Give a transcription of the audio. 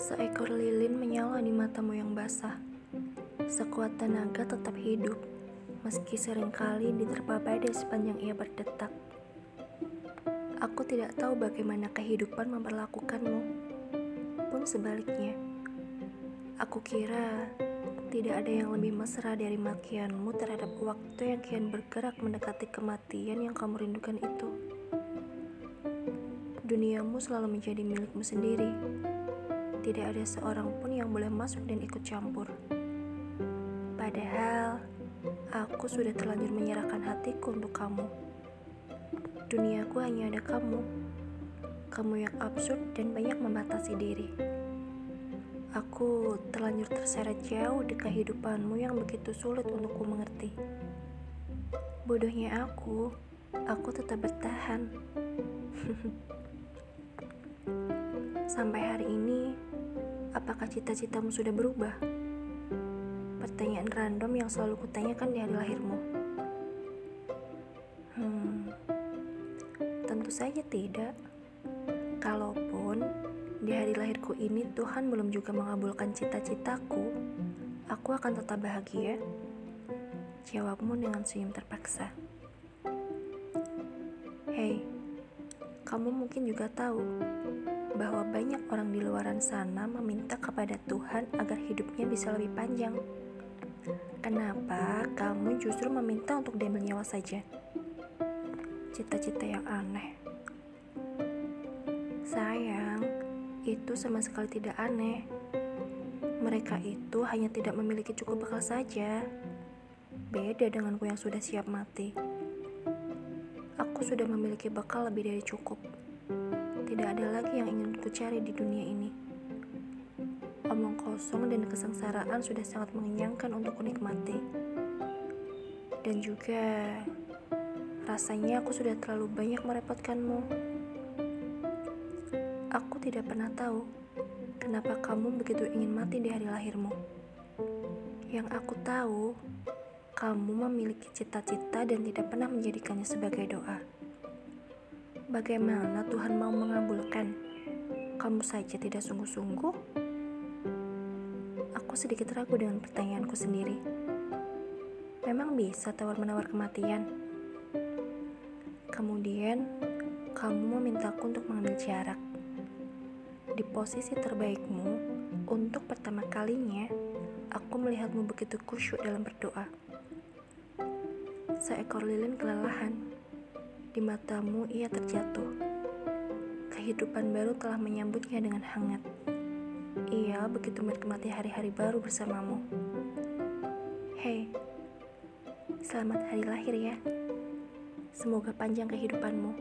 Seekor lilin menyala di matamu yang basah. Sekuat tenaga tetap hidup, meski sering kali diterpa badai sepanjang ia berdetak. Aku tidak tahu bagaimana kehidupan memperlakukanmu, pun sebaliknya. Aku kira tidak ada yang lebih mesra dari makianmu terhadap waktu yang kian bergerak mendekati kematian yang kamu rindukan itu. Duniamu selalu menjadi milikmu sendiri tidak ada seorang pun yang boleh masuk dan ikut campur. Padahal, aku sudah terlanjur menyerahkan hatiku untuk kamu. Duniaku hanya ada kamu. Kamu yang absurd dan banyak membatasi diri. Aku terlanjur terseret jauh di kehidupanmu yang begitu sulit untukku mengerti. Bodohnya aku, aku tetap bertahan. Sampai hari ini, Apakah cita-citamu sudah berubah? Pertanyaan random yang selalu kutanyakan di hari lahirmu. Hmm, tentu saja tidak. Kalaupun di hari lahirku ini Tuhan belum juga mengabulkan cita-citaku, aku akan tetap bahagia. Jawabmu dengan senyum terpaksa. Hei, kamu mungkin juga tahu bahwa banyak orang di luar sana meminta kepada Tuhan agar hidupnya bisa lebih panjang. Kenapa kamu justru meminta untuk diambil nyawa saja? Cita-cita yang aneh. Sayang, itu sama sekali tidak aneh. Mereka itu hanya tidak memiliki cukup bekal saja. Beda denganku yang sudah siap mati. Aku sudah memiliki bekal lebih dari cukup. Tidak ada lagi yang ingin ku cari di dunia ini. Omong kosong dan kesengsaraan sudah sangat mengenyangkan untuk kunikmati. Dan juga rasanya aku sudah terlalu banyak merepotkanmu. Aku tidak pernah tahu kenapa kamu begitu ingin mati di hari lahirmu. Yang aku tahu, kamu memiliki cita-cita dan tidak pernah menjadikannya sebagai doa. Bagaimana Tuhan mau mengabulkan? Kamu saja tidak sungguh-sungguh? Aku sedikit ragu dengan pertanyaanku sendiri. Memang bisa tawar-menawar kematian? Kemudian, kamu memintaku untuk mengambil jarak. Di posisi terbaikmu, untuk pertama kalinya, aku melihatmu begitu kusyuk dalam berdoa. Seekor lilin kelelahan di matamu ia terjatuh. Kehidupan baru telah menyambutnya dengan hangat. Ia begitu menikmati hari-hari baru bersamamu. Hei, selamat hari lahir ya. Semoga panjang kehidupanmu.